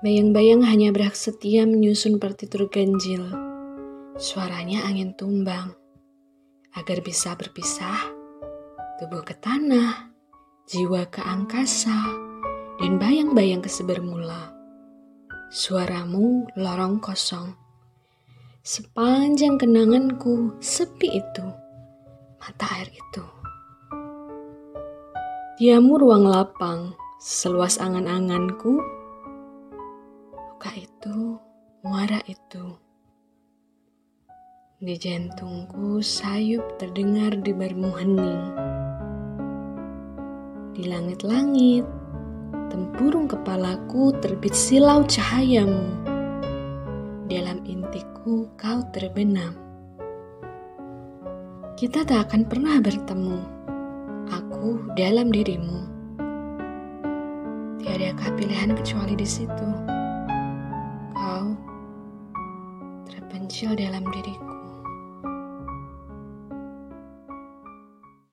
Bayang-bayang hanya berhak setia menyusun partitur ganjil. Suaranya angin tumbang. Agar bisa berpisah, tubuh ke tanah, jiwa ke angkasa, dan bayang-bayang ke sebermula. Suaramu lorong kosong. Sepanjang kenanganku sepi itu, mata air itu. Diamu ruang lapang, seluas angan-anganku, muara itu. Di jantungku sayup terdengar di barmu hening. Di langit-langit, tempurung kepalaku terbit silau cahayamu. Dalam intiku kau terbenam. Kita tak akan pernah bertemu aku dalam dirimu. Tiadakah pilihan kecuali di situ? Terpencil dalam diriku.